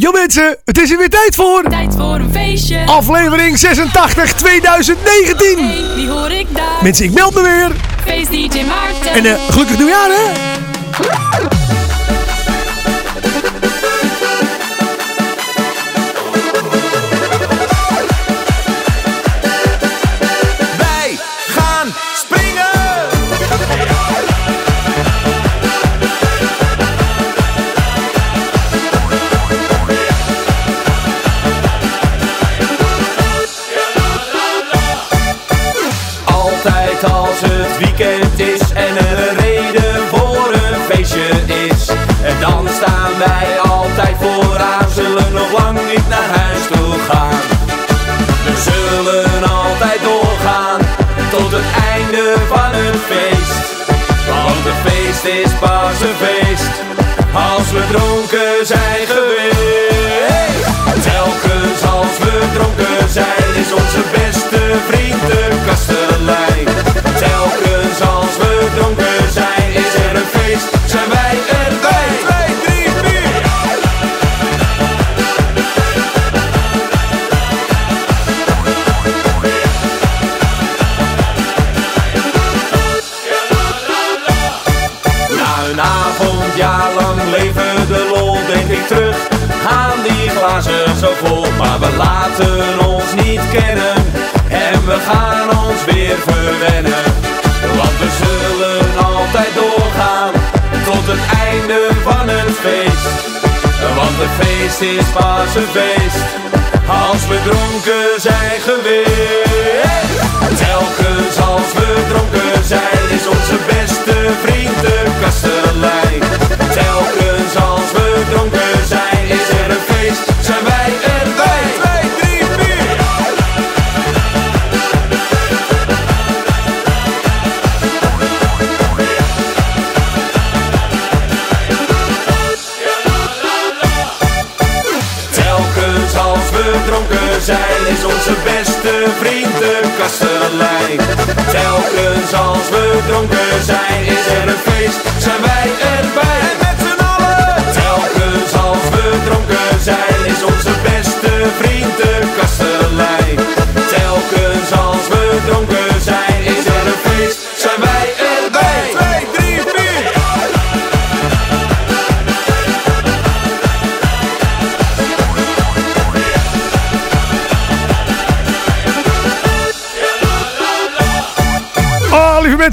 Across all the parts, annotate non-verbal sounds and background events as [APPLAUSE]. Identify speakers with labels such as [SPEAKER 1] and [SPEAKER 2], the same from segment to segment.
[SPEAKER 1] Jo mensen, het is er weer tijd voor.
[SPEAKER 2] Tijd voor een feestje.
[SPEAKER 1] Aflevering 86 2019.
[SPEAKER 2] Hey, die hoor ik daar.
[SPEAKER 1] Mensen, ik meld me weer.
[SPEAKER 2] Feest DJ Maarten.
[SPEAKER 1] En eh, gelukkig nieuwjaar hè.
[SPEAKER 3] Wij altijd vooraan, zullen nog lang niet naar huis toe gaan. We zullen altijd doorgaan tot het einde van het feest. Want een feest is pas een feest als we dronken zijn we gaan ons weer verwennen. Want we zullen altijd doorgaan tot het einde van het feest. Want het feest is pas een feest als we dronken zijn geweest. Telkens als we dronken zijn is onze beste vriend de kastelein. Als we dronken zijn is er een feest,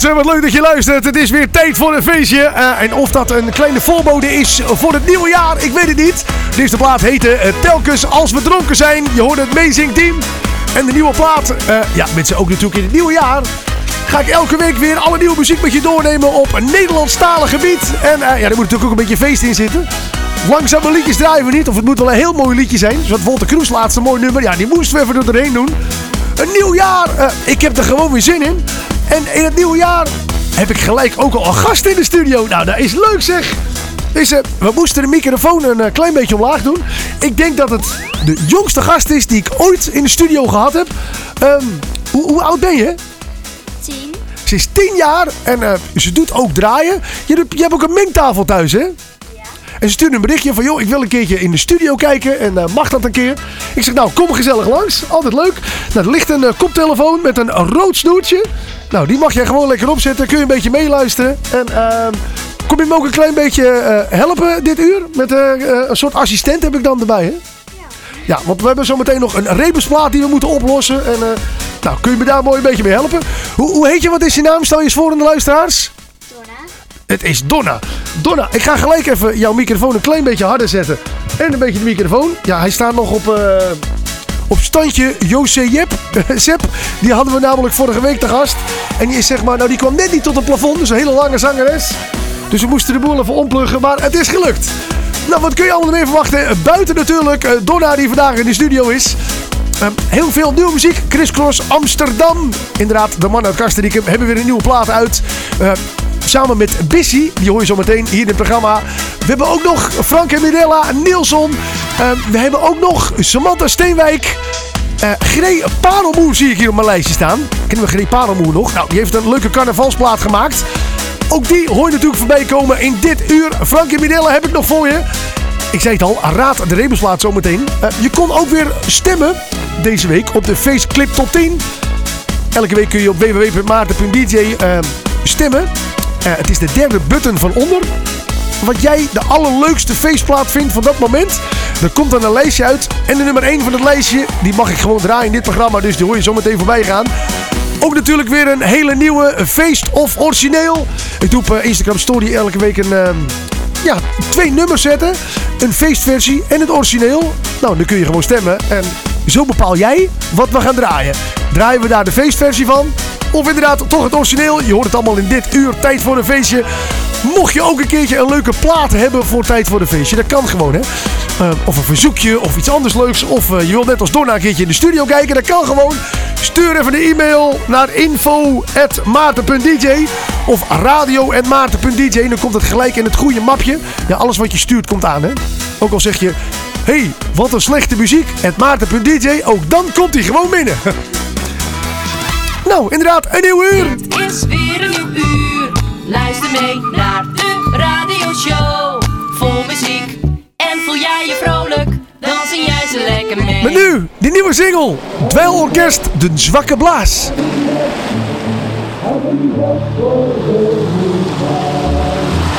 [SPEAKER 1] mensen, wat leuk dat je luistert. Het is weer tijd voor een feestje. Eh, en of dat een kleine voorbode is voor het nieuwe jaar, ik weet het niet. Deze plaat heette eh, Telkens als we dronken zijn. Je hoort het Amazing Team. En de nieuwe plaat, eh, ja mensen, ook natuurlijk in het nieuwe jaar... ga ik elke week weer alle nieuwe muziek met je doornemen op een Nederlandstalig gebied. En eh, ja, er moet natuurlijk ook een beetje feest in zitten. Langzame liedjes draaien we niet, of het moet wel een heel mooi liedje zijn. Zoals Wolter Kroes laatste mooi nummer. Ja, die moesten we even door doorheen doen. Een nieuw jaar, ik heb er gewoon weer zin in. En in het nieuwe jaar heb ik gelijk ook al een gast in de studio. Nou, dat is leuk zeg. Dus eh, we moesten de microfoon een eh, klein beetje omlaag doen. Ik denk dat het de jongste gast is die ik ooit in de studio gehad heb. Ehm, hoe, hoe oud ben je?
[SPEAKER 4] Tien.
[SPEAKER 1] Ze is 10 jaar en eh, ze doet ook draaien. Je, hebt- je hebt ook een mengtafel thuis, hè? En ze stuurde een berichtje van, joh, ik wil een keertje in de studio kijken. En eh, mag dat een keer? Ik zeg, nou, kom gezellig langs. Altijd leuk. Nou, er ligt een eh, koptelefoon met een rood snoertje. Nou, die mag jij gewoon lekker opzetten. Kun je een beetje meeluisteren. En ehm, kom je me ook een klein beetje eh, helpen dit uur? Met een soort assistent heb ik dan erbij, hè? Ja, want we hebben zometeen nog een rebusplaat die we moeten oplossen. En nou, kun je me daar mooi een beetje mee helpen? Hoe, hoe heet je? Wat is je naam? Stel je eens voor aan de luisteraars. Het is Donna. Donna, ik ga gelijk even jouw microfoon een klein beetje harder zetten. En een beetje de microfoon. Ja, hij staat nog op, eh, op standje José Jep. [LAUGHS] Sepp, die hadden we namelijk vorige week te gast. En die is zeg maar, nou die kwam net niet tot het plafond. Dus een hele lange zangeres. Dus we moesten de boel even ompluggen, maar het is gelukt. Nou, wat kun je allemaal meer verwachten? Buiten natuurlijk eh, Donna die vandaag in de studio is. Ehm, heel veel nieuwe muziek. Chris Cross Amsterdam. Inderdaad, de man uit Kastrikum hebben weer een nieuwe plaat uit. Ehm, samen met Bissy. Die hoor je zo meteen hier in het programma. We hebben ook nog Frank en Mirella Nielsen. Ehm, we hebben ook nog Samantha Steenwijk. Eh Gree zie ik hier op mijn lijstje staan. Kennen we Gree Parelmoer nog? Nou, die heeft een leuke carnavalsplaat gemaakt. Ook die hoor je natuurlijk voorbij komen in dit uur. Frank en Mirella heb ik nog voor je. Ik zei het al, raad de rebusplaat zometeen. Eh, je kon ook weer stemmen deze week op de Faceclip Top 10. Elke week kun je op www.maarten.dj eh, stemmen. Eh, het is de derde button van onder. Wat jij de allerleukste feestplaat vindt van dat moment. Er komt dan een lijstje uit. En de nummer 1 van het lijstje, die mag ik gewoon draaien in dit programma. Dus die hoor je zo meteen voorbij gaan. Ook natuurlijk weer een hele nieuwe feest of origineel. Ik doe op eh, Instagram Story elke week een, ehm, ja, twee nummers zetten. Een feestversie en het origineel. Nou, dan kun je gewoon stemmen. En zo bepaal jij wat we gaan draaien. Draaien we daar de feestversie van? Of inderdaad toch het origineel? Je hoort het allemaal in dit uur tijd voor een feestje. Mocht je ook een keertje een leuke plaat hebben voor tijd voor een feestje, dat kan gewoon hè. Uh, of een verzoekje of iets anders leuks. Of uh, je wilt net als Donna een keertje in de studio kijken, dat kan gewoon. Stuur even een e-mail naar info.maarten.dj of radio.maarten.dj. Dan komt het gelijk in het goede mapje. Ja, alles wat je stuurt komt aan hè. Ook al zeg je, hey, wat een slechte muziek, het maarten.dj, ook dan komt hij gewoon binnen. [LAUGHS] nou, inderdaad, een nieuw uur.
[SPEAKER 5] Het is weer een nieuw uur. Luister mee naar de radioshow. Vol muziek. En voel jij je vrolijk, dan zing jij lekker mee.
[SPEAKER 1] Maar nu, die nieuwe single. Dweilorkest, De Zwakke Blaas.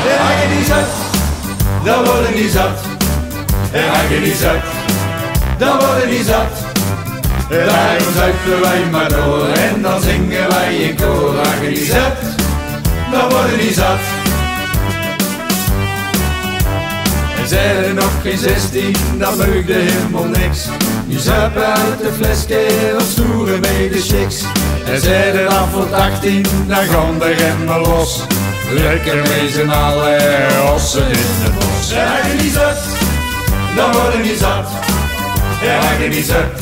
[SPEAKER 4] En raak je niet zat, dan worden niet zat. En raak je niet zat, dan worden niet zat. En daarom zuipen wij maar door en dan zingen wij in koor. Raak je niet zat, dan worden niet zat. Zijn er nog geen zestien, dan meugde helemaal niks. Die zuipen uit de flesje of stoeren mee de chicks. En zijn er af tot 18, dan gaan de remmen los. Lekker mee z'n allen, ossen in het bos. Raak je niet zat, dan worden niet zat. En je niet zat,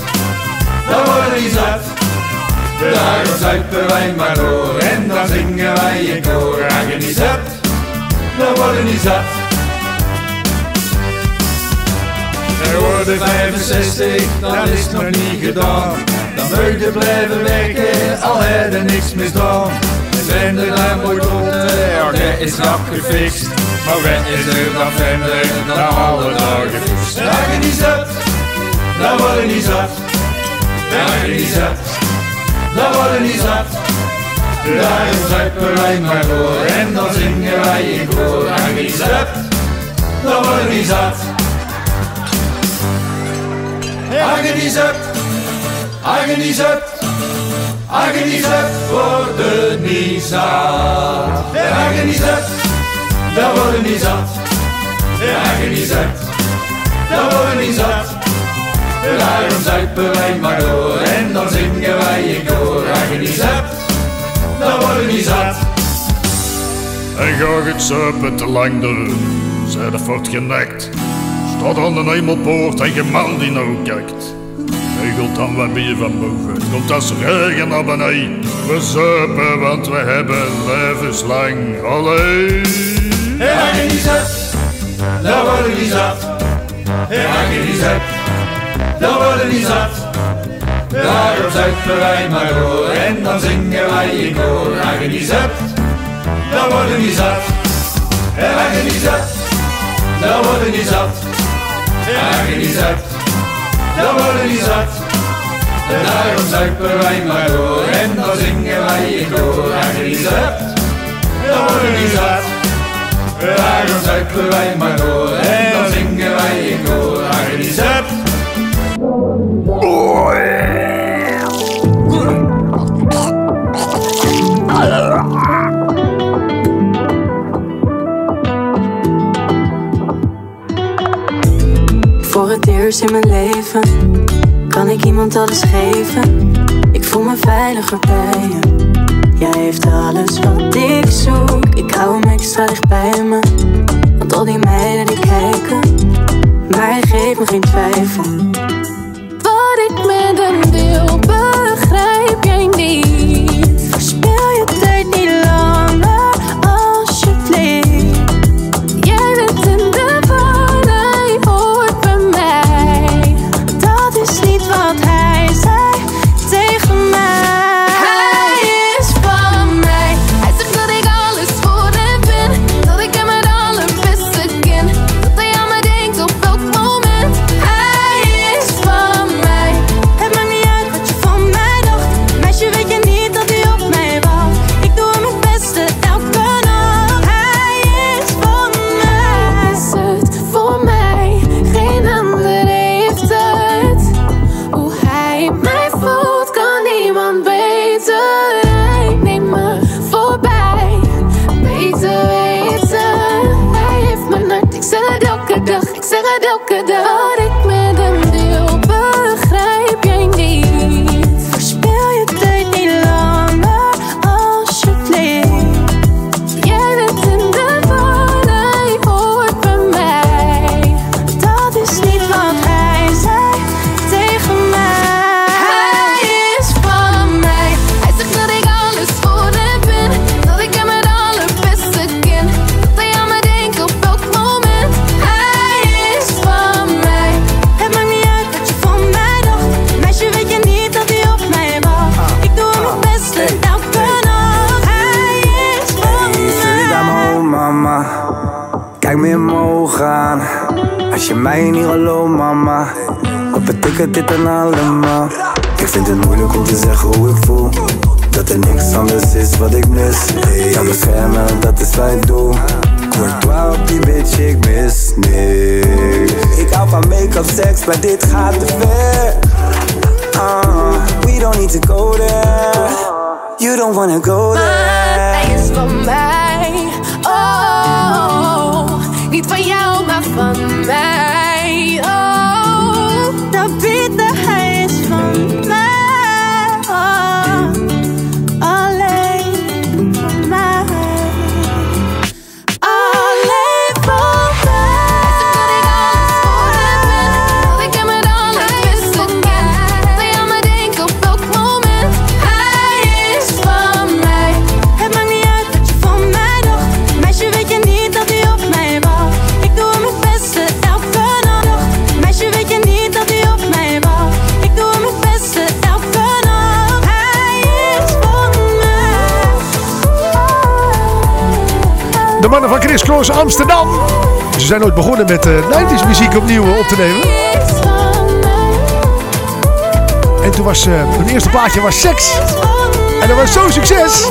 [SPEAKER 4] dan worden niet zat. Daarom zuipen wij maar door en dan zingen wij in koor. Raak je niet zat, dan worden niet zat. Er worden 65, dat is nog niet gedaan. Dan moet je blijven werken, al heb je niks misdaan. Ben er dan rotte, ja, is nog gefixt. Maar wat is er dan verder dan alle dagen fixt? Raak je niet zat, dan word je niet zat. Je niet zat, dan word je niet zat. Daarom zuipen wij maar door en dan zingen wij in koor. Je niet zat, dan word je niet zat. Agoniezet, agoniezet, agoniezet, worden niet zat. Agoniezet, dat worden niet zat. Agoniezet, dat worden niet zat. Daarom zuipen wij maar door en dan zingen wij in koor. Agoniezet, dat worden niet zat.
[SPEAKER 6] En ga het zuipen te lang doen, zij de fort genekt. Staat aan de hemelpoort en je man die nou kijkt. Regelt dan wat bier van boven, komt als regen naar beneden. We zuipen, want we hebben levenslang alleen.
[SPEAKER 4] Agoniezet, dat worden niet zat. Agoniezet, dat worden niet zat. Daarom zuipen wij maar door en dan zingen wij in koor. Agoniezet, dat worden niet zat. Agoniezet, dat worden niet zat. Agoniezet, dat worden niet zat. Daarom zuipen wij maar door en dan zingen wij in koor. Agoniezet, dat worden niet zat. Daarom zuipen wij maar In
[SPEAKER 7] mijn leven kan ik iemand alles geven. Ik voel me veiliger bij je. Jij heeft alles wat ik zoek. Ik hou hem extra dicht bij me. Want al die meiden die kijken, maar hij geeft me geen twijfel.
[SPEAKER 8] Make-up, seks, maar dit gaat te ver. Uh, we don't need to go there. You don't wanna go
[SPEAKER 7] Maar
[SPEAKER 8] there.
[SPEAKER 7] hij is van mij. De
[SPEAKER 1] mannen van Chris Cross Amsterdam. Ze zijn ooit begonnen met eh 90s muziek opnieuw eh, op te nemen. En toen was eh, hun eerste plaatje was Seks. En dat was zo'n succes.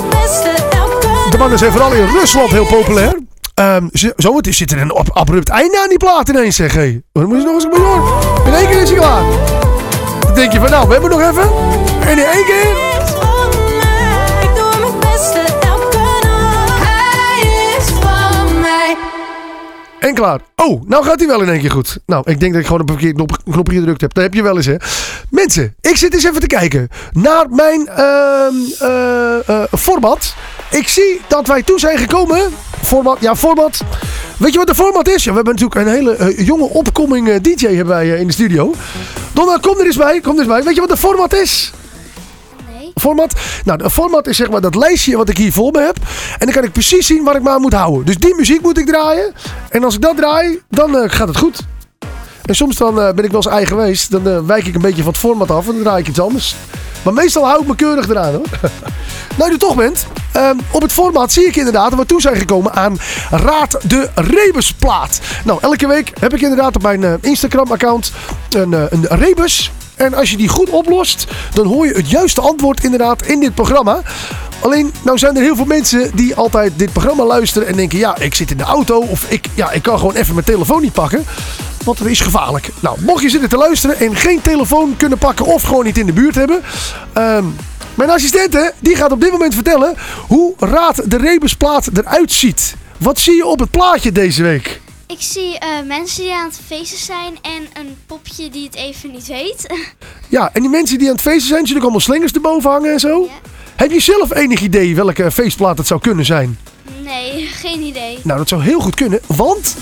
[SPEAKER 1] De mannen zijn vooral in Rusland heel populair. Ze- zo, het zit er een ab- abrupt einde aan die plaat ineens, zeg. Hey. Dan moet je nog eens een. In één keer is hij klaar. Dan denk je van, nou, we hebben nog even. En in één keer... En klaar. Oh, nou gaat hij wel in één keer goed. Nou, ik denk dat ik gewoon een verkeerd knop, knopje gedrukt heb. Dat heb je wel eens, hè. Mensen, ik zit eens even te kijken naar mijn ehm, eh, eh, format. Ik zie dat wij toe zijn gekomen. Format, ja, format. Weet je wat de format is? Ja, we hebben natuurlijk een hele eh, jonge opkoming DJ hebben wij in de studio. Donna, kom er eens bij. Kom er eens bij. Weet je wat de format is? Format? Nou, de format is zeg maar dat lijstje wat ik hier voor me heb. En dan kan ik precies zien waar ik me aan moet houden. Dus die muziek moet ik draaien. En als ik dat draai, dan eh, gaat het goed. En soms dan eh, ben ik wel eens eigenwijs. Dan eh, wijk ik een beetje van het format af en dan draai ik iets anders. Maar meestal hou ik me keurig eraan hoor. [LAUGHS] nou, er toch bent. ehm, op het format zie ik inderdaad we toe zijn gekomen aan Raad de Rebusplaat. Nou, elke week heb ik inderdaad op mijn Instagram-account een, een rebus. En als je die goed oplost, dan hoor je het juiste antwoord inderdaad in dit programma. Alleen, nou zijn er heel veel mensen die altijd dit programma luisteren en denken... ja, ik zit in de auto of ik, ja, ik kan gewoon even mijn telefoon niet pakken. Want dat is gevaarlijk. Nou, mocht je zitten te luisteren en geen telefoon kunnen pakken of gewoon niet in de buurt hebben... ehm, mijn assistente die gaat op dit moment vertellen hoe Raad de Rebusplaat eruit ziet. Wat zie je op het plaatje deze week?
[SPEAKER 9] Ik zie eh, mensen die aan het feesten zijn en een popje die het even niet weet.
[SPEAKER 1] Ja, en die mensen die aan het feesten zijn, zullen ook allemaal slingers erboven hangen en zo. Heb je zelf enig idee welke feestplaat het zou kunnen zijn?
[SPEAKER 9] nee, geen idee.
[SPEAKER 1] Nou, dat zou heel goed kunnen, want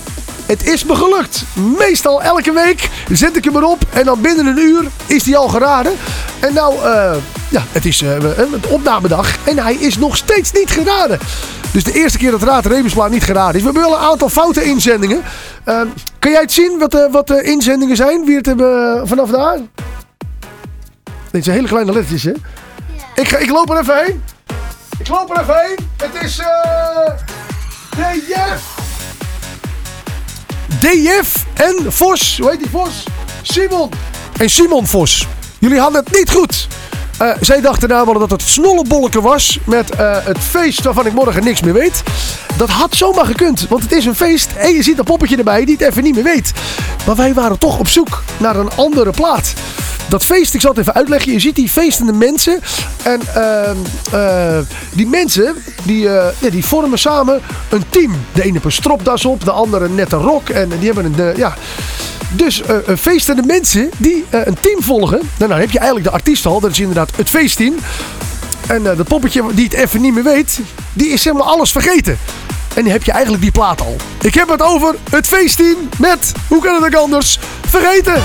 [SPEAKER 1] het is me gelukt. Meestal elke week zet ik hem erop en dan binnen een uur is hij al geraden. En nou, eh, ja, het is een opnamedag en hij is nog steeds niet geraden. Dus de eerste keer dat Raad Rebusplaat niet geraden is. We hebben wel een aantal foute inzendingen. Eh, kan jij het zien wat, de wat de inzendingen zijn? Wie het hebben vanaf daar? Dit zijn hele kleine lettertjes, hè? Ik, ga, ik loop er even heen. Ik loop er even heen. Het is eh DF. DF en Vos. Hoe heet die Vos? Simon. En Simon Vos. Jullie hadden het niet goed. Eh, zij dachten namelijk dat het snollebolleke was met eh, het feest waarvan ik morgen niks meer weet. Dat had zomaar gekund, want het is een feest en je ziet een poppetje erbij die het even niet meer weet. Maar wij waren toch op zoek naar een andere plaat. Dat feest, ik zal het even uitleggen. Je ziet die feestende mensen. En ehm, eh, die mensen, die, eh, ja, die vormen samen een team. De ene heeft een stropdas op, de andere een nette rok. En die hebben een, eh, ja... Dus feestende mensen die een team volgen. Nou, dan heb je eigenlijk de artiest al. Dat is inderdaad het feestteam. En dat poppetje die het even niet meer weet, die is helemaal alles vergeten. En dan heb je eigenlijk die plaat al. Ik heb het over het feestteam met, hoe kan het ook anders, vergeten.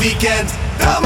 [SPEAKER 10] Weekend, dan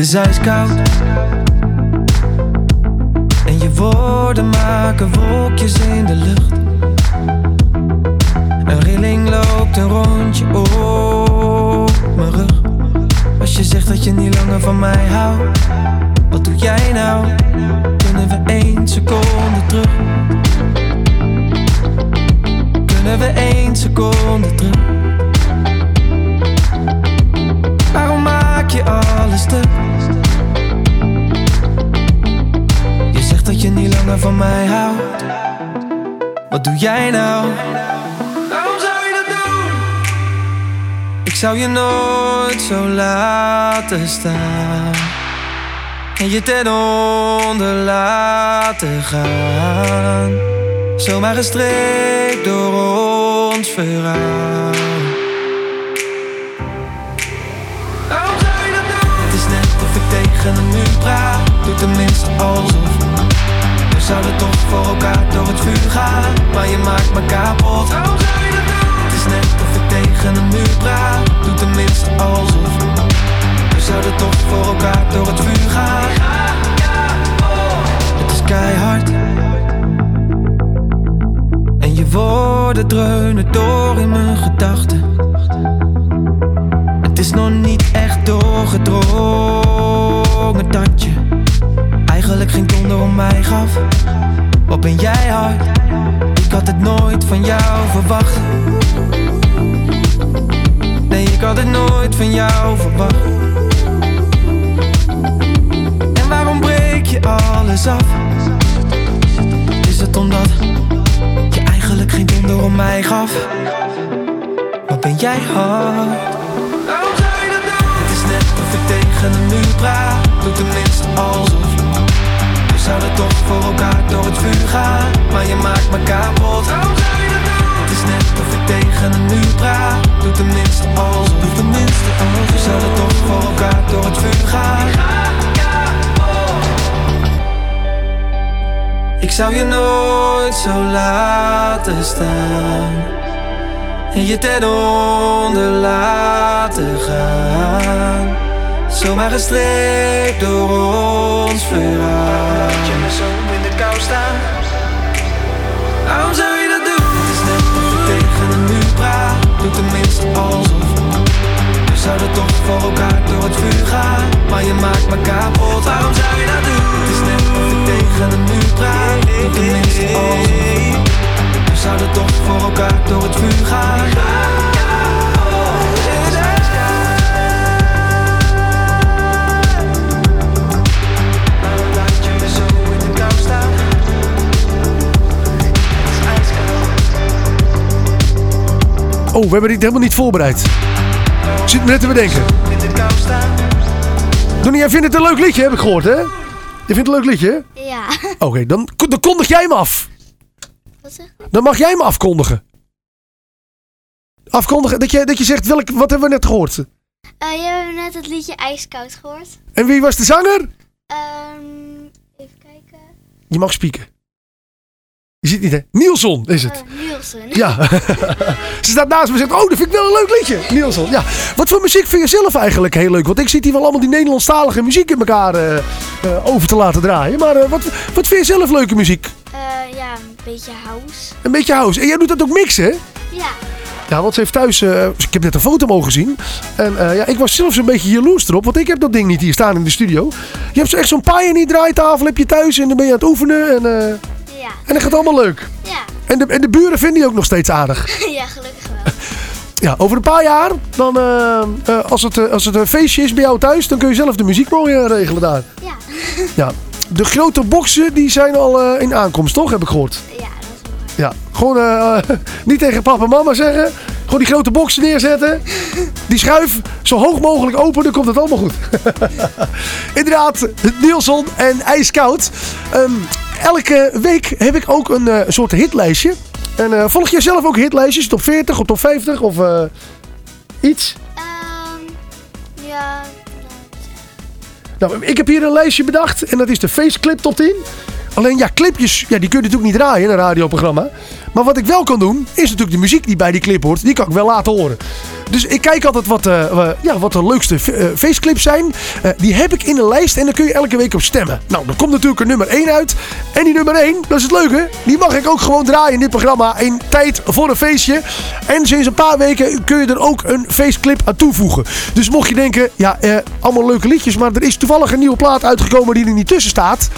[SPEAKER 10] is
[SPEAKER 11] ijskoud En je woorden maken wolkjes in de lucht Een rilling loopt een rondje op mijn rug Als je zegt dat je niet langer van mij houdt Wat doe jij nou? Kunnen we één seconde terug? Kunnen we één seconde terug? Waarom maak je alles stuk? Dat je niet langer van mij houdt. Wat doe jij nou? Waarom zou je dat doen? Ik zou je nooit zo laten staan. En je ten onder laten gaan. Zomaar gestreekt door ons verhaal. Waarom zou je dat doen? Het is net of ik tegen een muur praat. Doe tenminste alsof. Zouden toch voor elkaar door het vuur gaan. Maar je maakt me kapot. Waarom zou je dat doen? Het is net of ik tegen een muur praat. Doe tenminste alsof. We zouden toch voor elkaar door het vuur gaan. Het is keihard. En je woorden dreunen door in mijn gedachten. Het is nog niet echt doorgedrongen dat je eigenlijk geen donder om mij gaf. Wat ben jij hard? Ik had het nooit van jou verwacht. Nee, ik had het nooit van jou verwacht. En waarom breek je alles af? Is het omdat je eigenlijk geen donder om mij gaf? Wat ben jij hard? Tegen een muur praat. Doe tenminste alsof. Zouden toch voor elkaar door het vuur gaan. Maar je maakt me kapot. Waarom zou je dat doen? Het is net of ik tegen een muur praat. Doe tenminste alsof. Doe tenminste alsof. We zouden toch voor elkaar door het vuur gaan. Ik zou je nooit zo laten staan. En je ten onder laten Zomaar gestreept door ons verhaal. Laat je me zo in de kou staan. Waarom zou je dat doen? Het is net of je tegen een muur praat Doe tenminste alsof We zouden toch voor elkaar door het vuur gaan. Maar je maakt me kapot. Waarom zou je dat doen? Het is net of tegen een muur praat Doe tenminste alsof We zouden toch voor elkaar door het vuur gaan
[SPEAKER 1] Oh, we hebben dit helemaal niet voorbereid. Zit me net te bedenken. Donnie, jij vindt het een leuk liedje, heb ik gehoord, hè? Je vindt het een leuk liedje?
[SPEAKER 9] Ja.
[SPEAKER 1] Oké, [LAUGHS] dan, dan kondig jij hem af.
[SPEAKER 9] Wat zeg je?
[SPEAKER 1] Dan mag jij hem afkondigen. Afkondigen, dat je, dat je zegt, welk, wat hebben we net gehoord?
[SPEAKER 9] Eh, je hebt net het liedje IJskoud gehoord.
[SPEAKER 1] En wie was de zanger?
[SPEAKER 9] Ehm, even kijken.
[SPEAKER 1] Je mag spieken. Je ziet niet, hè? Nielson is het.
[SPEAKER 9] Nielsen.
[SPEAKER 1] Ja. [LAUGHS] Ze staat naast me en zegt, oh, dat vind ik wel een leuk liedje. Nielson, ja. Wat voor muziek vind je zelf eigenlijk heel leuk? Want ik zit hier wel allemaal die Nederlandstalige muziek in elkaar eh, eh, over te laten draaien. Maar wat, wat vind je zelf leuke muziek?
[SPEAKER 9] Eh, ja, een beetje house.
[SPEAKER 1] Een beetje house. En jij doet dat ook mixen, hè?
[SPEAKER 9] Ja.
[SPEAKER 1] Ja, want ze heeft thuis... ik heb net een foto mogen zien. En ja, ik was zelfs een beetje jaloers erop. Want ik heb dat ding niet hier staan in de studio. Je hebt zo echt zo'n Pioneer draaitafel heb je thuis. En dan ben je aan het oefenen. En,
[SPEAKER 9] Ja.
[SPEAKER 1] en dat gaat allemaal leuk.
[SPEAKER 9] Ja.
[SPEAKER 1] En de, en de buren vinden die ook nog steeds aardig. [LAUGHS]
[SPEAKER 9] ja, gelukkig wel. [LAUGHS]
[SPEAKER 1] Ja, over een paar jaar, dan, eh, eh, als, het, eh, als het een feestje is bij jou thuis, dan kun je zelf de muziek mooi regelen daar.
[SPEAKER 9] Ja. [LAUGHS]
[SPEAKER 1] Ja. De grote boxen die zijn al in aankomst, toch? Heb ik gehoord.
[SPEAKER 9] Ja, dat is wel
[SPEAKER 1] Ja. Gewoon niet tegen papa en mama zeggen. Gewoon die grote boxen neerzetten. Die schuif zo hoog mogelijk open, dan komt het allemaal goed. Inderdaad, Nielson en IJskoud. Ehm, elke week heb ik ook een eh, soort hitlijstje. En eh, volg jij zelf ook hitlijstjes? Top 40 of top 50 of eh, iets?
[SPEAKER 9] Ehm, ja.
[SPEAKER 1] Nou, ik heb hier een lijstje bedacht en dat is de Faceclip top 10. Alleen ja, clipjes, ja, die kun je natuurlijk niet draaien in een radioprogramma. Maar wat ik wel kan doen, is natuurlijk de muziek die bij die clip hoort, die kan ik wel laten horen. Dus ik kijk altijd wat, eh, ja, wat de leukste uh, faceclips zijn. Eh, die heb ik in een lijst en daar kun je elke week op stemmen. Nou, dan komt natuurlijk een nummer 1 uit. En die nummer 1, dat is het leuke, die mag ik ook gewoon draaien in dit programma in tijd voor een feestje. En sinds een paar weken kun je er ook een faceclip aan toevoegen. Dus mocht je denken, ja, allemaal leuke liedjes, maar er is toevallig een nieuwe plaat uitgekomen die er niet tussen staat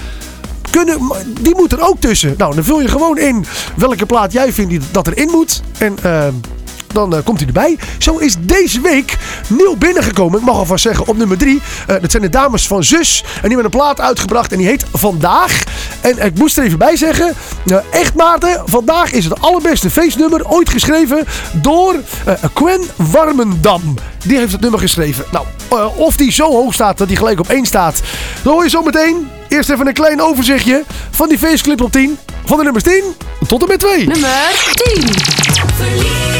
[SPEAKER 1] kunnen, die moet er ook tussen. Nou, dan vul je gewoon in welke plaat jij vindt dat erin moet. En uh, dan uh, komt hij erbij. Zo is deze week nieuw binnengekomen. Ik mag alvast zeggen op nummer 3. Uh, dat zijn de dames van Zus. En die hebben een plaat uitgebracht en die heet Vandaag. En ik moest er even bij zeggen. Uh, echt Maarten, vandaag is het allerbeste feestnummer ooit geschreven door Gwen Warmendam. Die heeft het nummer geschreven. Nou, of die zo hoog staat dat hij gelijk op 1 staat. Dan hoor je zo meteen. Eerst even een klein overzichtje van die faceclip op 10. Van de nummers 10 tot en met 2.
[SPEAKER 2] Nummer 10.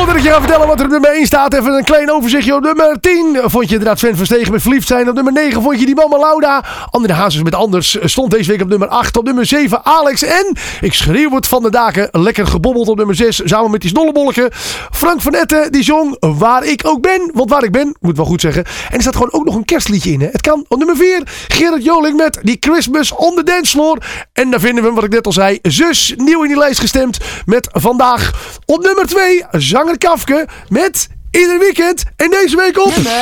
[SPEAKER 1] Voordat ik je ga vertellen wat er op nummer 1 staat, even een klein overzichtje. Op nummer 10 vond je inderdaad Sven Verstegen met Verliefd zijn. Op nummer 9 vond je die mama Lauda. André Hazes met Anders stond deze week op nummer 8. Op nummer 7 Alex. En ik schreeuw het van de daken. Lekker gebobbeld op nummer 6. Samen met die snollebolken. Frank van Etten die zong Waar ik ook ben. Want waar ik ben, moet wel goed zeggen. En er staat gewoon ook nog een kerstliedje in. Hè? Het kan. Op nummer 4 Gerard Joling met die Christmas on the dance floor. En daar vinden we wat ik net al zei. Zus, nieuw in die lijst gestemd. Met vandaag op nummer 2 zanger Kafke met ieder weekend en deze week op
[SPEAKER 12] Nummer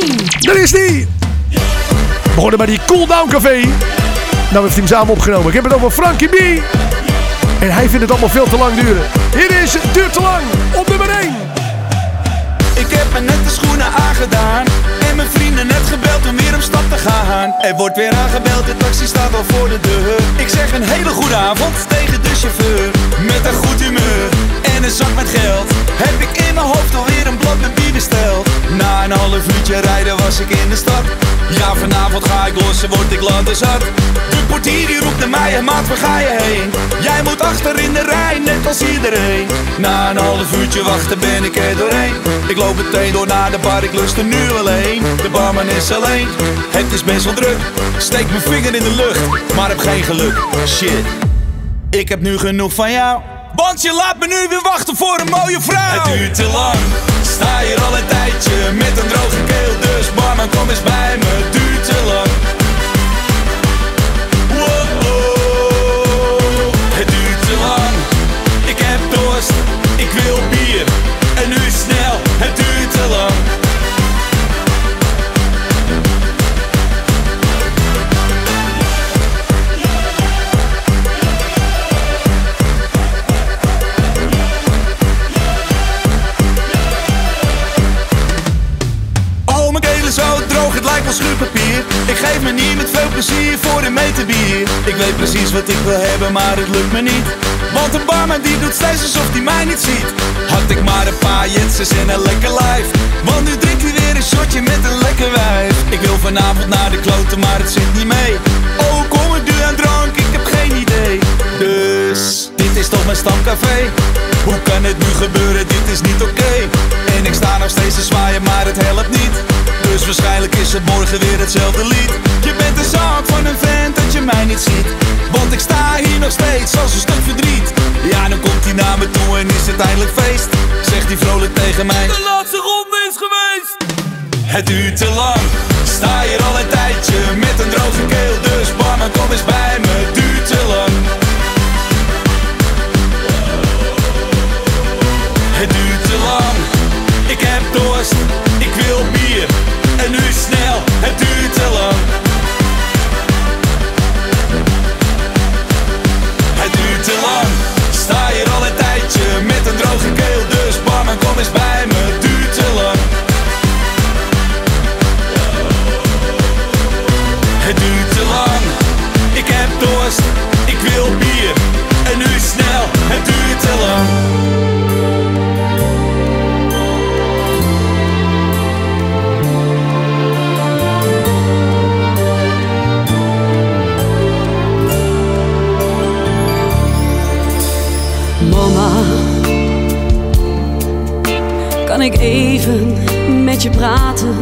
[SPEAKER 12] 1.
[SPEAKER 1] daar is die. We begonnen bij die Cool Down Café. Nou heeft hij hem samen opgenomen. Ik heb het over Frankie B. En hij vindt het allemaal veel te lang duren. Hier is het duurt te lang op nummer 1.
[SPEAKER 13] Ik heb me net de schoenen aangedaan En mijn vrienden net gebeld om weer op stap te gaan Er wordt weer aangebeld, de taxi staat al voor de deur Ik zeg een hele goede avond tegen de Met een goed humeur en een zak met geld. Heb ik in mijn hoofd alweer een blad met bier besteld. Na een half uurtje rijden was ik in de stad. Ja, vanavond ga ik los en word ik zat. De portier die roept naar mij, en maat, waar ga je heen? Jij moet achter in de rij, net als iedereen. Na een half uurtje wachten ben ik er doorheen. Ik loop meteen door naar de bar, ik lust er nu alleen. De barman is alleen, het is best wel druk. Steek mijn vinger in de lucht, maar heb geen geluk. Shit, ik heb nu genoeg van jou. Want je laat me nu weer wachten voor een mooie vrouw. Het duurt te lang, sta hier al een tijdje Met een droge keel, dus barman kom eens bij me. Het duurt te lang. Wow, het duurt te lang. Ik heb dorst, ik wil bier schuurpapier Ik geef me niet met veel plezier voor een meter bier. Ik weet precies wat ik wil hebben, maar het lukt me niet. Want de barman die doet steeds alsof hij mij niet ziet. Had ik maar een paar jetsers en een lekker lijf. Want nu drinkt hij weer een shotje met een lekker wijf. Ik wil vanavond naar de kloten, maar het zit niet mee. Oh, kom ik nu aan drank, ik heb geen idee. Dus, dit is toch mijn stamcafé. Hoe kan het nu gebeuren, dit is niet oké. En ik sta nog steeds te zwaaien, maar het helpt niet Dus waarschijnlijk is het morgen weer hetzelfde lied. Je bent de zaak van een vent dat je mij niet ziet. Want ik sta hier nog steeds als een stuk verdriet. Ja, dan komt hij naar me toe en is het eindelijk feest. Zegt hij vrolijk tegen mij. De laatste ronde is geweest. Het duurt te lang. Sta hier al een tijdje met een droge keel. Dus barman kom eens bij me, ik
[SPEAKER 7] even met je praten?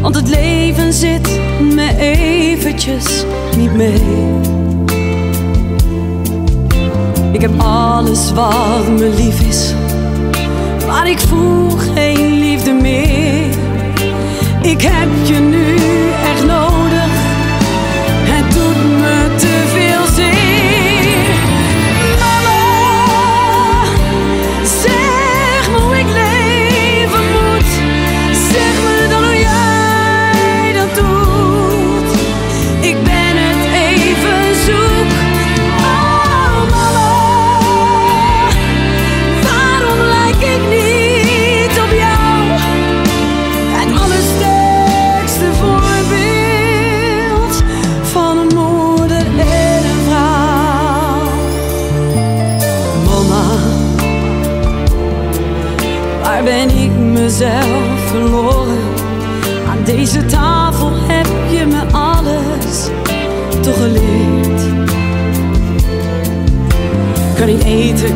[SPEAKER 7] Want het leven zit me eventjes niet mee. Ik heb alles wat me lief is, maar ik voel geen liefde meer. Ik heb je nu echt nodig,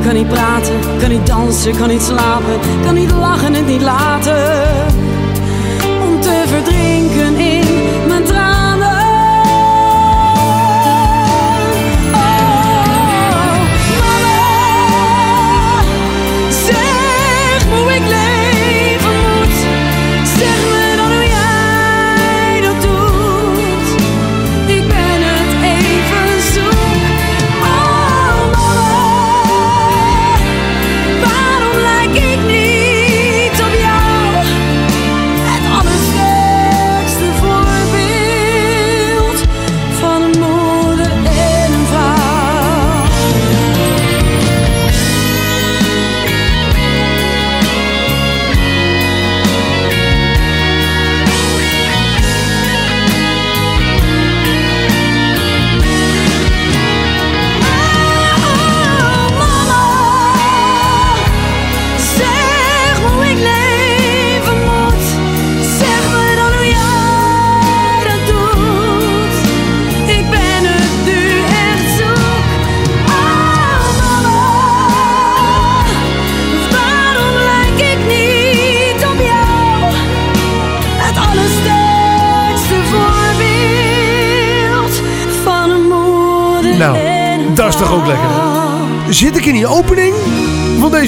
[SPEAKER 7] kan niet praten, kan niet dansen, kan niet slapen, kan niet lachen en niet laten.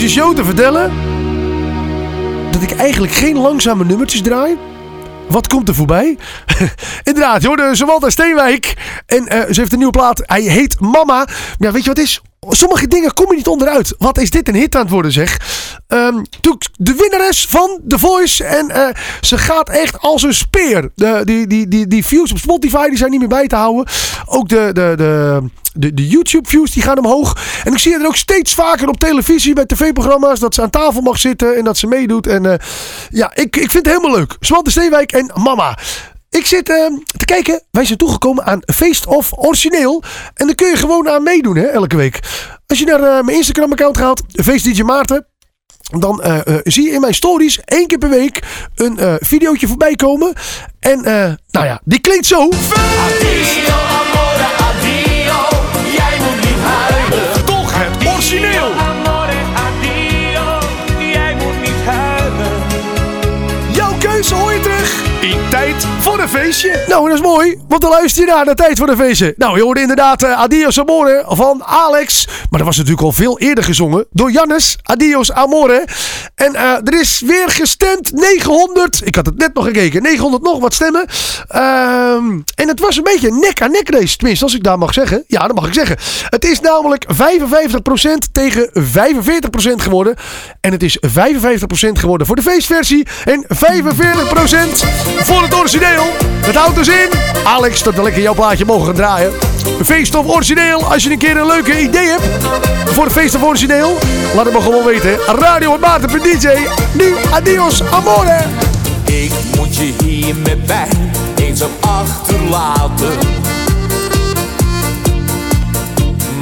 [SPEAKER 1] Deze show te vertellen dat ik eigenlijk geen langzame nummertjes draai? Wat komt er voorbij? [LAUGHS] Inderdaad, je hoorde Samantha Steenwijk. En eh, ze heeft een nieuwe plaat. Hij heet Mama. Ja, weet je wat is? Sommige dingen komen niet onderuit. Wat is dit een hit aan het worden, zeg? Toen de winnares van The Voice. En eh, ze gaat echt als een speer. De, die, die, die, die views op Spotify die zijn niet meer bij te houden. Ook de, de, de, de, de YouTube views die gaan omhoog. En ik zie haar er ook steeds vaker op televisie bij tv-programma's. Dat ze aan tafel mag zitten en dat ze meedoet. En eh, ja, ik, ik vind het helemaal leuk. Samantha Steenwijk en Mama. Ik zit eh, te kijken. Wij zijn toegekomen aan Feest of Origineel. En daar kun je gewoon aan meedoen, hè, elke week. Als je naar eh, mijn Instagram-account gaat, Feest DJ Maarten. Dan eh, eh, zie je in mijn stories één keer per week een videootje voorbij komen. En nou ja, die klinkt zo.
[SPEAKER 3] Addio,
[SPEAKER 1] Nou, dat is mooi, want dan luister je naar de Tijd voor een Feestje. Nou, je hoorde inderdaad eh, Adios Amore van Alex. Maar dat was natuurlijk al veel eerder gezongen door Jannes. Adios Amore. En eh, er is weer gestemd 900. Ik had het net nog gekeken. 900 nog wat stemmen. Ehm, en het was een beetje nek aan nek race. Tenminste, als ik daar mag zeggen. Ja, dat mag ik zeggen. Het is namelijk 55% tegen 45% geworden. En het is 55% geworden voor de feestversie. En 45% voor het origineel. Het houdt dus in. Alex, dat we lekker jouw plaatje mogen gaan draaien. Feest of origineel. Als je een keer een leuke idee hebt voor feest of origineel. Laat het me gewoon weten. Radio en DJ. Nu, adios, amore.
[SPEAKER 3] Ik moet je hier met pijn eenzaam achterlaten.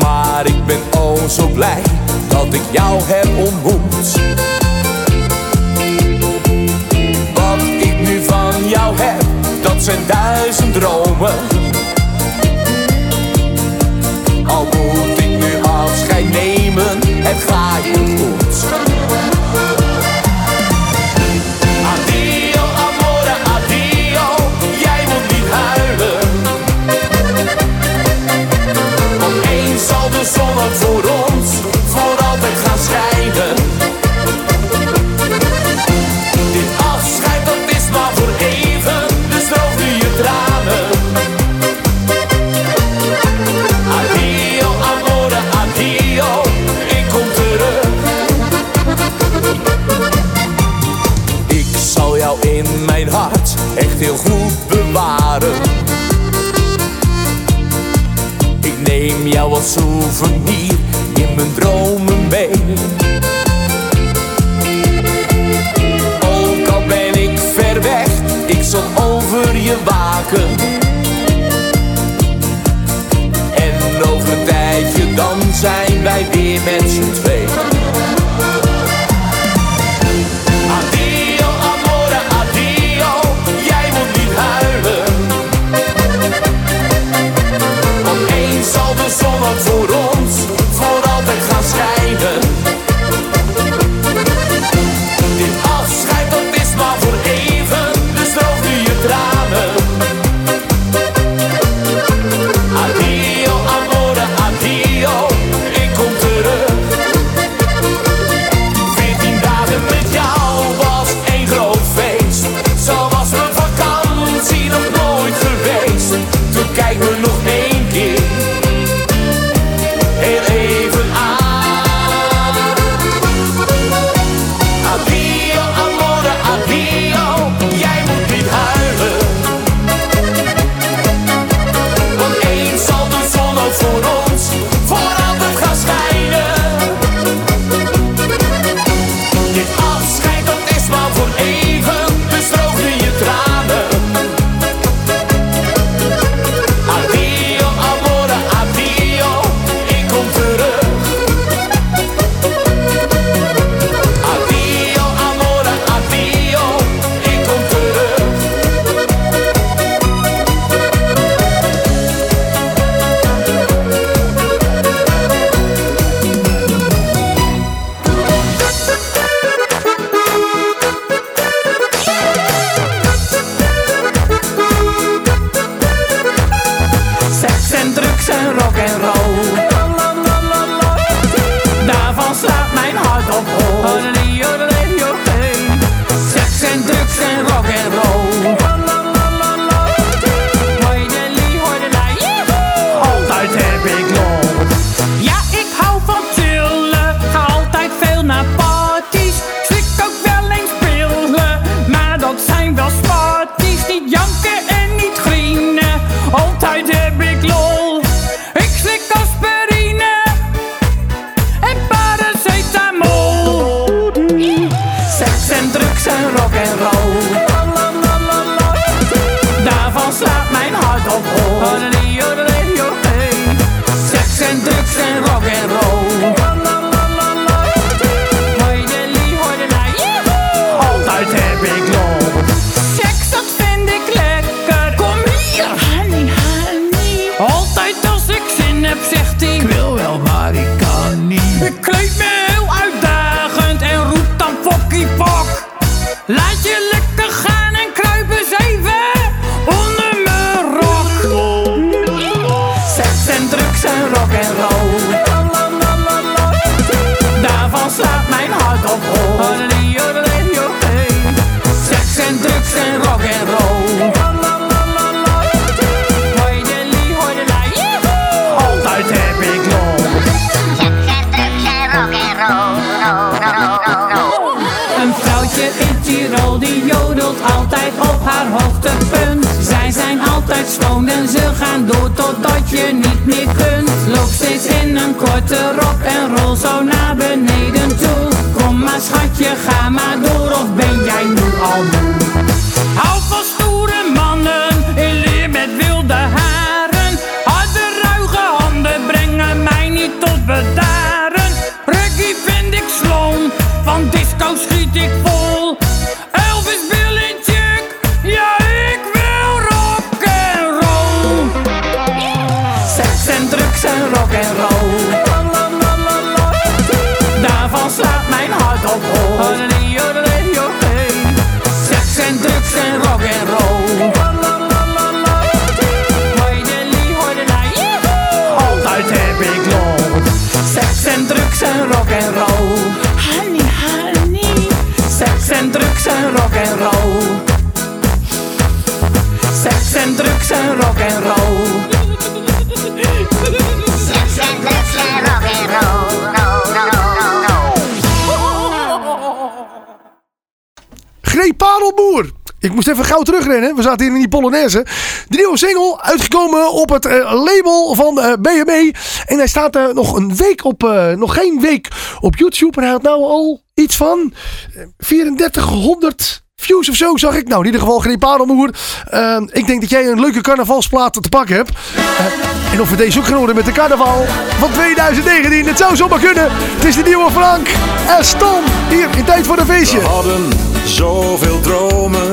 [SPEAKER 3] Maar ik ben oh zo blij dat ik jou heb ontmoet. Zijn duizend dromen. Al moet ik nu afscheid nemen, het gaat goed. Addio, amore, addio. Jij moet niet huilen. Want eens zal de zon voor
[SPEAKER 14] je niet meer kunt. Loop steeds in een korte rok en rol zo naar beneden toe. Kom maar schatje, ga maar door of ben jij nu al moe? Rock and roll. Rock roll.
[SPEAKER 1] Greep Parelboer. Ik moest even gauw terugrennen. We zaten hier in die Polonaise. De nieuwe single uitgekomen op het eh, label van eh BME. En hij staat eh, nog een week op, nog geen week op YouTube. En hij had nou al iets van eh, 3400 views of zo, zag ik. Nou, in ieder geval Greep Parelboer. Eh, ik denk dat jij een leuke carnavalsplaat te pakken hebt. Eh, en of we deze ook gaan horen met de carnaval van 2019. Het zou zomaar kunnen. Het is de nieuwe Frank en Stom. Hier in Tijd voor een Feestje.
[SPEAKER 15] We hadden zoveel dromen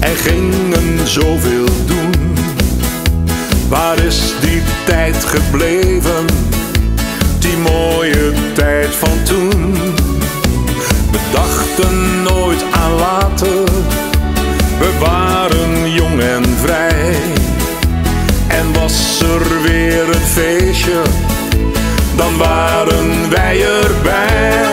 [SPEAKER 15] en gingen zoveel doen. Waar is die tijd gebleven? Die mooie tijd van toen. We dachten nooit. We waren jong en vrij. En was er weer een feestje, dan waren wij erbij.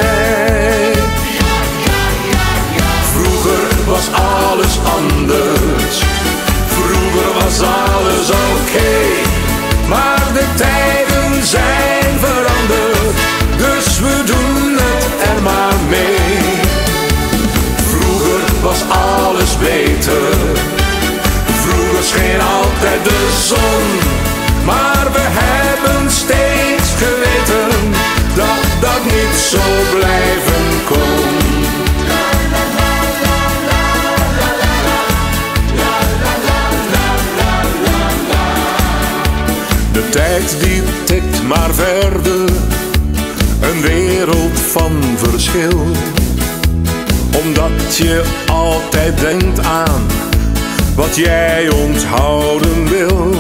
[SPEAKER 15] Vroeger scheen altijd de zon. Maar we hebben steeds geweten dat dat niet zo blijven kon. De tijd die tikt maar verder, een wereld van verschil. Omdat je altijd denkt aan wat jij onthouden wil.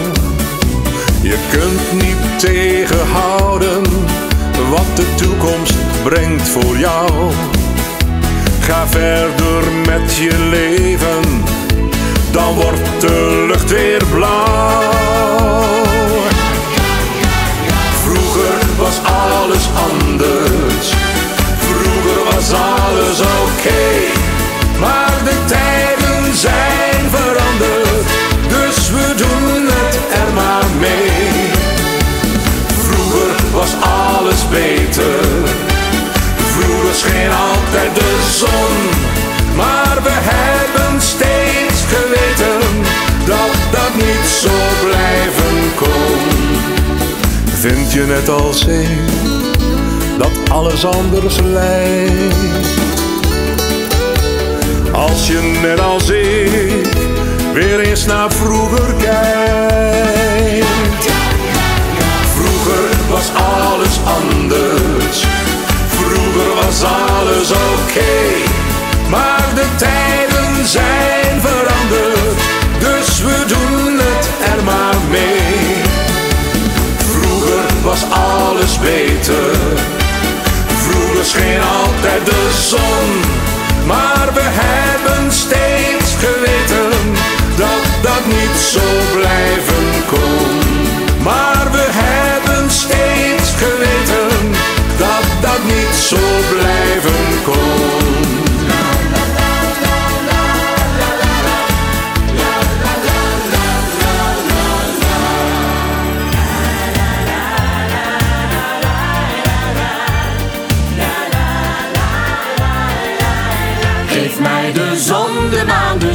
[SPEAKER 15] Je kunt niet tegenhouden wat de toekomst brengt voor jou. Ga verder met je leven, dan wordt de lucht weer blauw. Vroeger was alles anders
[SPEAKER 16] maar de tijden zijn veranderd, dus we doen het er maar mee. Vroeger was alles beter, vroeger scheen altijd de zon, maar we hebben steeds geweten dat dat niet zo blijven kon. Vind je net als ik dat
[SPEAKER 15] alles anders lijkt? Als je net als ik weer eens naar vroeger kijkt. Vroeger was alles anders, vroeger was alles oké. Maar de tijden zijn veranderd, dus we doen het er maar mee. Vroeger was alles beter, vroeger scheen altijd de zon. Maar we hebben steeds geweten dat dat niet zo blijven kon. Maar we hebben steeds geweten dat dat niet zo blijven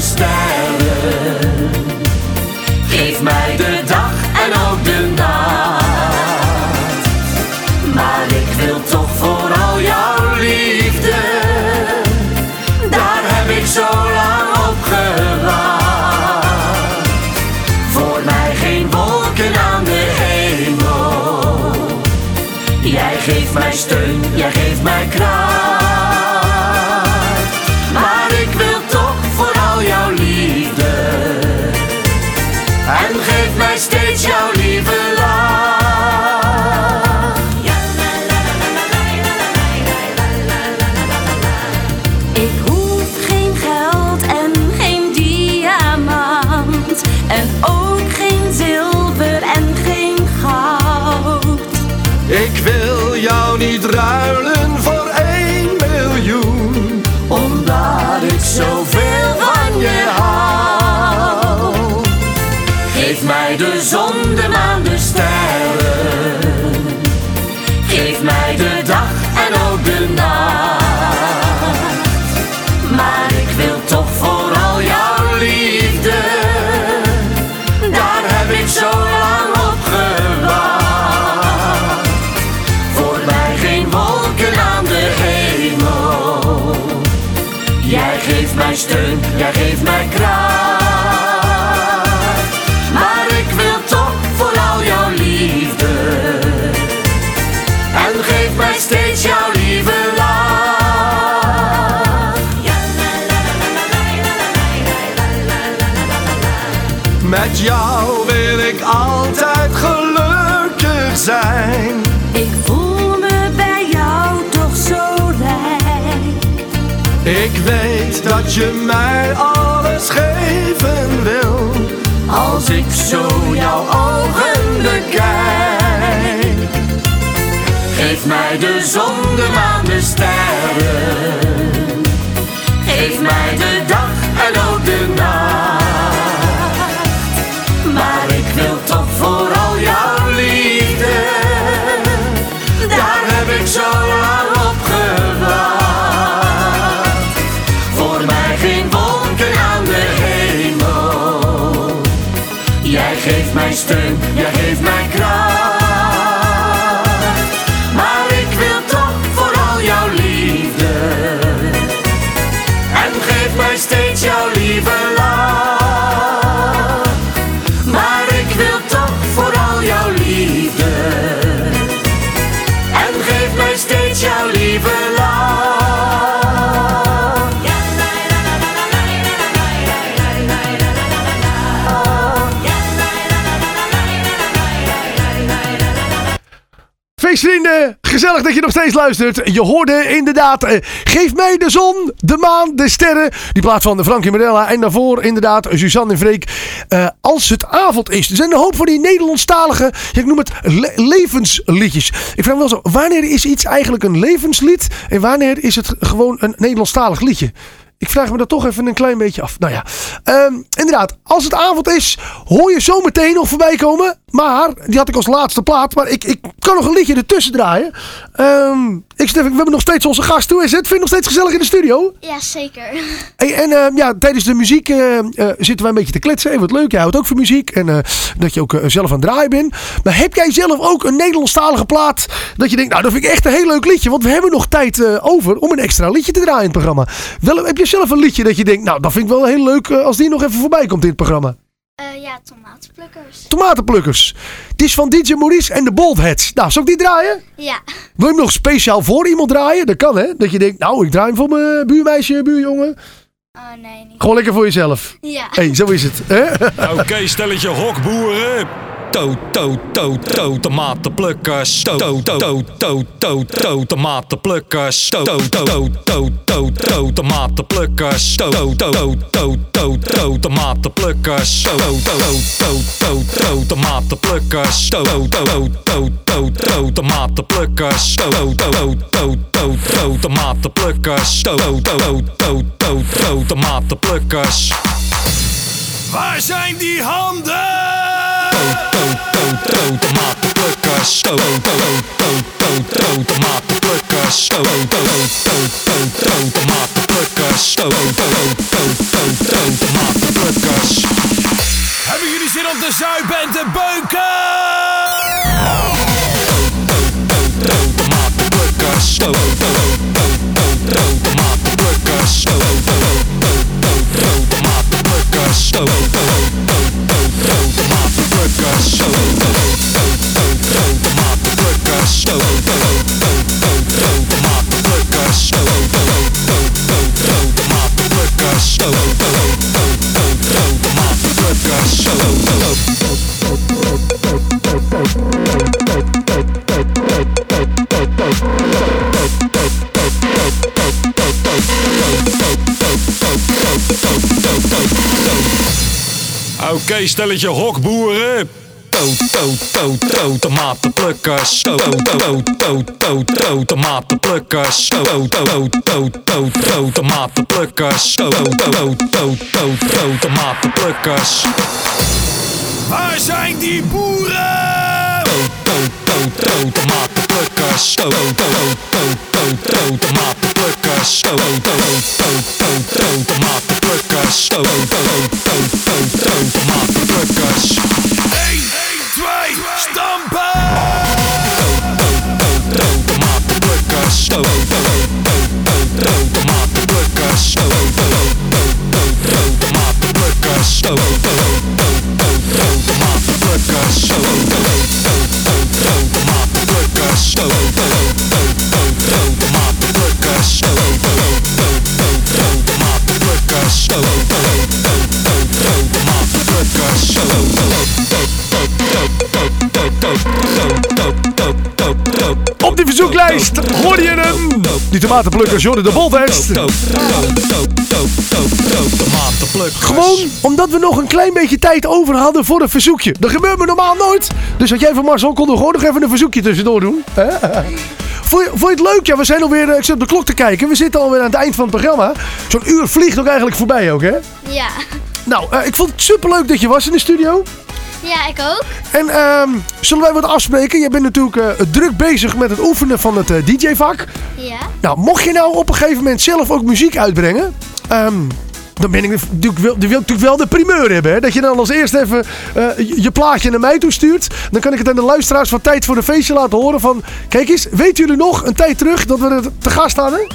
[SPEAKER 15] sterren. Geef mij de
[SPEAKER 17] Met jou wil ik altijd gelukkig zijn.
[SPEAKER 7] Ik voel me bij jou toch zo rijk.
[SPEAKER 17] Ik weet dat je mij alles geven wil.
[SPEAKER 15] Als ik zo jouw ogen bekijk. Geef mij de zon, de maan, de sterren. Geef mij de dag geeft
[SPEAKER 1] Gezellig dat je nog steeds luistert. Je hoorde inderdaad, eh, geef mij de zon, de maan, de sterren. Die plaats van Frankie Marella. En daarvoor inderdaad Suzanne en Freek. Eh, als het avond is. Er zijn een hoop van die Nederlandstalige, ik noem het le- levensliedjes. Ik vraag me wel zo, wanneer is iets eigenlijk een levenslied? En wanneer is het gewoon een Nederlandstalig liedje? Ik vraag me dat toch even een klein beetje af. Nou ja, ehm, inderdaad, als het avond is, hoor je zometeen nog voorbij komen. Maar die had ik als laatste plaat. Maar ik, ik kan nog een liedje ertussen draaien. Ehm, ik we hebben nog steeds onze gast. Hoe is het? Vind je het nog steeds gezellig in de studio?
[SPEAKER 9] Ja, zeker. [LAUGHS]
[SPEAKER 1] Hey, en ehm, ja, tijdens de muziek eh, eh, zitten wij een beetje te kletsen. Hey, wat leuk, jij houdt ook van muziek. En eh, dat je ook zelf aan het draaien bent. Maar heb jij zelf ook een Nederlandstalige plaat? Dat je denkt, nou dat vind ik echt een heel leuk liedje. Want we hebben nog tijd over om een extra liedje te draaien in het programma. Wel, heb je zelf een liedje dat je denkt, nou dat vind ik wel heel leuk als die nog even voorbij komt in het programma?
[SPEAKER 9] Eh, ja, tomatenplukkers.
[SPEAKER 1] Tomatenplukkers. Het is van DJ Maurice en de Boldheads. Nou, zal ik die draaien?
[SPEAKER 9] Ja.
[SPEAKER 1] Wil je hem nog speciaal voor iemand draaien? Dat kan hè. Dat je denkt, nou ik draai hem voor mijn buurmeisje, buurjongen.
[SPEAKER 9] Oh, nee, niet.
[SPEAKER 1] Gewoon lekker voor jezelf.
[SPEAKER 9] Ja.
[SPEAKER 1] hey, zo is het. Hè? [LAUGHS]
[SPEAKER 18] Oké, stelletje hokboeren. To, to, to, to, tomatenplukkers. To, to, to, to, to, to, tomatenplukkers. To, to, to, to, to, to, tomatenplukkers. To, to, to, to, to, to, tomatenplukkers. To, to, to, to, to, tomatenplukkers. To, to, to, to, to, to, tomatenplukkers. To, to, to, to, to, to, tomatenplukkers. To, to, to, to, to, to, tomatenplukkers. Waar zijn die handen? Tomatenplukkers. Hebben jullie zin om te zuipen en te beuken? Zijn die boeren? To, to, to, to, tomatenplukkers. To, to, to, to, to, to, tomatenplukkers. To, to, to, to, to, to, tomatenplukkers. To, to, to, to, to, to, tomatenplukkers. 1, 2, stampen! Tomatenplukkers. Tomatenplukkers. Tomatenplukkers. Tomatenplukkers.
[SPEAKER 1] Verzoeklijst hoorde je hem. Die tomatenplukkers, Jordan de Bolvest. Gewoon omdat we nog een klein beetje tijd over hadden voor een verzoekje. Dat gebeurt me normaal nooit. Dus had jij van Marcel kon er gewoon nog even een verzoekje tussendoor doen. Vond je, vond je het leuk? Ja, we zijn alweer, ik zit op de klok te kijken. We zitten alweer aan het eind van het programma. Zo'n uur vliegt ook eigenlijk voorbij ook, hè?
[SPEAKER 9] Ja.
[SPEAKER 1] Nou, eh, ik vond het superleuk dat je was in de studio.
[SPEAKER 9] Ja, ik ook.
[SPEAKER 1] En ehm, zullen wij wat afspreken? Je bent natuurlijk eh, druk bezig met het oefenen van het eh, DJ-vak.
[SPEAKER 9] Ja.
[SPEAKER 1] Nou, mocht je nou op een gegeven moment zelf ook muziek uitbrengen... ehm, dan ben ik natuurlijk wil ik natuurlijk wel de primeur hebben. Hè? Dat je dan als eerste even eh, je, je plaatje naar mij toestuurt. Dan kan ik het aan de luisteraars van Tijd voor de Feestje laten horen van... Kijk eens, weten jullie nog een tijd terug dat we er te gast hadden?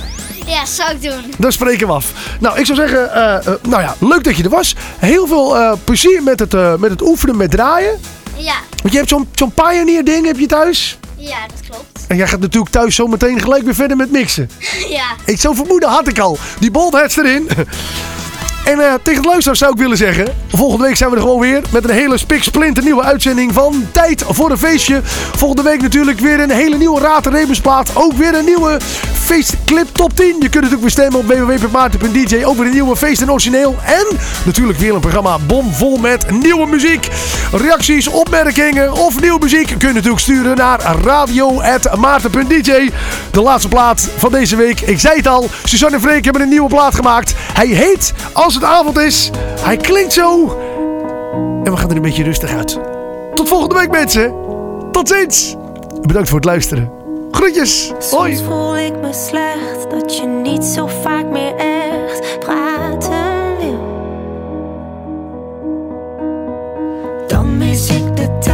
[SPEAKER 9] Ja, zou ik doen.
[SPEAKER 1] Dan spreken we af. Nou, ik zou zeggen, eh, eh, nou ja, leuk dat je er was. Heel veel plezier met het, met het oefenen met draaien.
[SPEAKER 9] Ja.
[SPEAKER 1] Want je hebt zo'n zo'n Pioneer ding heb je thuis.
[SPEAKER 9] Ja, dat klopt.
[SPEAKER 1] En jij gaat natuurlijk thuis zo meteen gelijk weer verder met mixen. [LAUGHS]
[SPEAKER 9] ja.
[SPEAKER 1] Ik zo'n vermoeden had ik al. Die boltheads erin. [LAUGHS] En eh, tegen de luisteraars zou ik willen zeggen... Volgende week zijn we er gewoon weer met een hele spiksplinter nieuwe uitzending van Tijd voor een Feestje. Volgende week natuurlijk weer een hele nieuwe Raad en. Ook weer een nieuwe feestclip top 10. Je kunt natuurlijk weer stemmen op www.maarten.dj. Ook weer een nieuwe feest en origineel. En natuurlijk weer een programma bomvol met nieuwe muziek. Reacties, opmerkingen of nieuwe muziek kun je natuurlijk sturen naar radio.maarten.dj. De laatste plaat van deze week. Ik zei het al, Suzanne en Freek hebben een nieuwe plaat gemaakt. Hij heet Als als het avond is. Hij klinkt zo. En we gaan er een beetje rustig uit. Tot volgende week mensen. Tot ziens. Bedankt voor het luisteren. Groetjes. Hoi.
[SPEAKER 7] Voel ik me slecht dat je niet zo vaak meer echt praten wil. Dan mis ik de tijd.